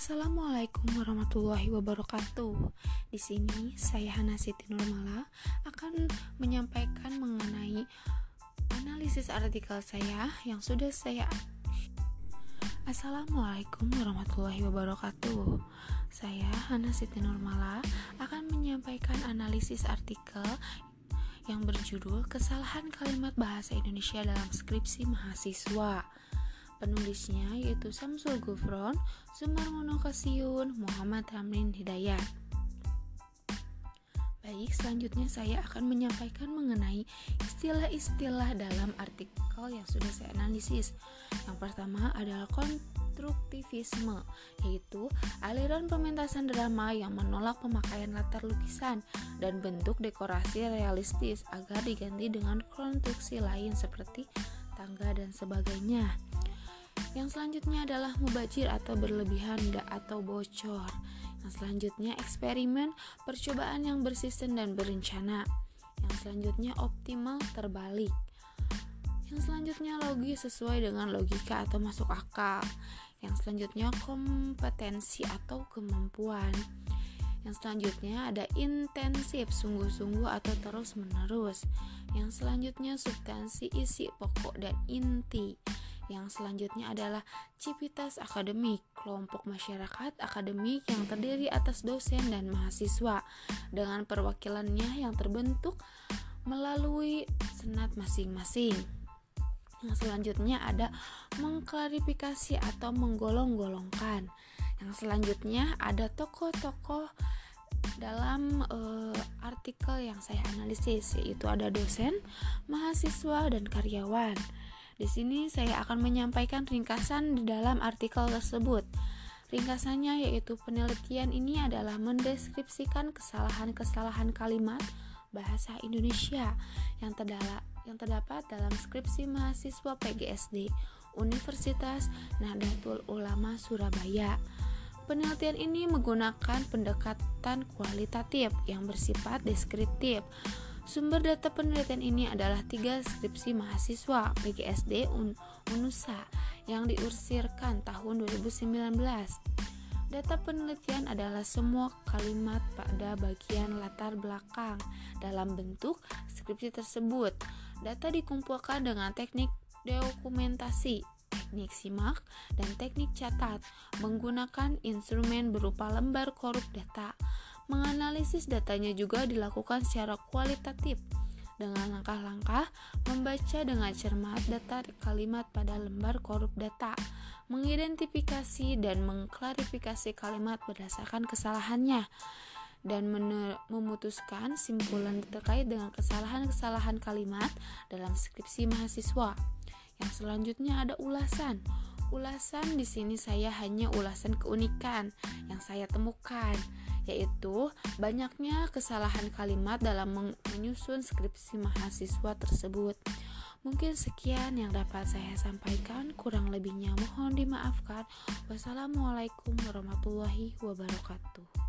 Assalamualaikum warahmatullahi wabarakatuh. Di sini saya Hana Siti Nurmala akan menyampaikan mengenai analisis artikel saya yang sudah saya Assalamualaikum warahmatullahi wabarakatuh. Saya Hana Siti Nurmala akan menyampaikan analisis artikel yang berjudul Kesalahan Kalimat Bahasa Indonesia dalam Skripsi Mahasiswa. Penulisnya yaitu Samsul Gufron, Sumarmono Kasiun, Muhammad Ramlin Hidayat. Baik, selanjutnya saya akan menyampaikan mengenai istilah-istilah dalam artikel yang sudah saya analisis. Yang pertama adalah konstruktivisme, yaitu aliran pementasan drama yang menolak pemakaian latar lukisan dan bentuk dekorasi realistis agar diganti dengan konstruksi lain seperti tangga dan sebagainya. Yang selanjutnya adalah mubajir atau berlebihan atau bocor. Yang selanjutnya eksperimen, percobaan yang bersisten dan berencana. Yang selanjutnya optimal terbalik. Yang selanjutnya logis sesuai dengan logika atau masuk akal. Yang selanjutnya kompetensi atau kemampuan. Yang selanjutnya ada intensif, sungguh-sungguh atau terus-menerus. Yang selanjutnya substansi, isi, pokok, dan inti. Yang selanjutnya adalah Civitas Akademik, kelompok masyarakat akademik yang terdiri atas dosen dan mahasiswa dengan perwakilannya yang terbentuk melalui senat masing-masing. Yang selanjutnya ada mengklarifikasi atau menggolong-golongkan. Yang selanjutnya ada tokoh-tokoh dalam uh, artikel yang saya analisis yaitu ada dosen, mahasiswa dan karyawan. Di sini saya akan menyampaikan ringkasan di dalam artikel tersebut. Ringkasannya yaitu penelitian ini adalah mendeskripsikan kesalahan-kesalahan kalimat bahasa Indonesia yang terdapat yang terdapat dalam skripsi mahasiswa PGSD Universitas Nahdlatul Ulama Surabaya. Penelitian ini menggunakan pendekatan kualitatif yang bersifat deskriptif Sumber data penelitian ini adalah tiga skripsi mahasiswa PGSD Un UNUSA yang diursirkan tahun 2019. Data penelitian adalah semua kalimat pada bagian latar belakang dalam bentuk skripsi tersebut. Data dikumpulkan dengan teknik dokumentasi, teknik simak, dan teknik catat menggunakan instrumen berupa lembar korup data. Menganalisis datanya juga dilakukan secara kualitatif dengan langkah-langkah membaca dengan cermat data kalimat pada lembar korup data, mengidentifikasi dan mengklarifikasi kalimat berdasarkan kesalahannya, dan memutuskan simpulan terkait dengan kesalahan-kesalahan kalimat dalam skripsi mahasiswa. Yang selanjutnya ada ulasan. Ulasan di sini saya hanya ulasan keunikan yang saya temukan yaitu banyaknya kesalahan kalimat dalam menyusun skripsi mahasiswa tersebut. Mungkin sekian yang dapat saya sampaikan, kurang lebihnya mohon dimaafkan. Wassalamualaikum warahmatullahi wabarakatuh.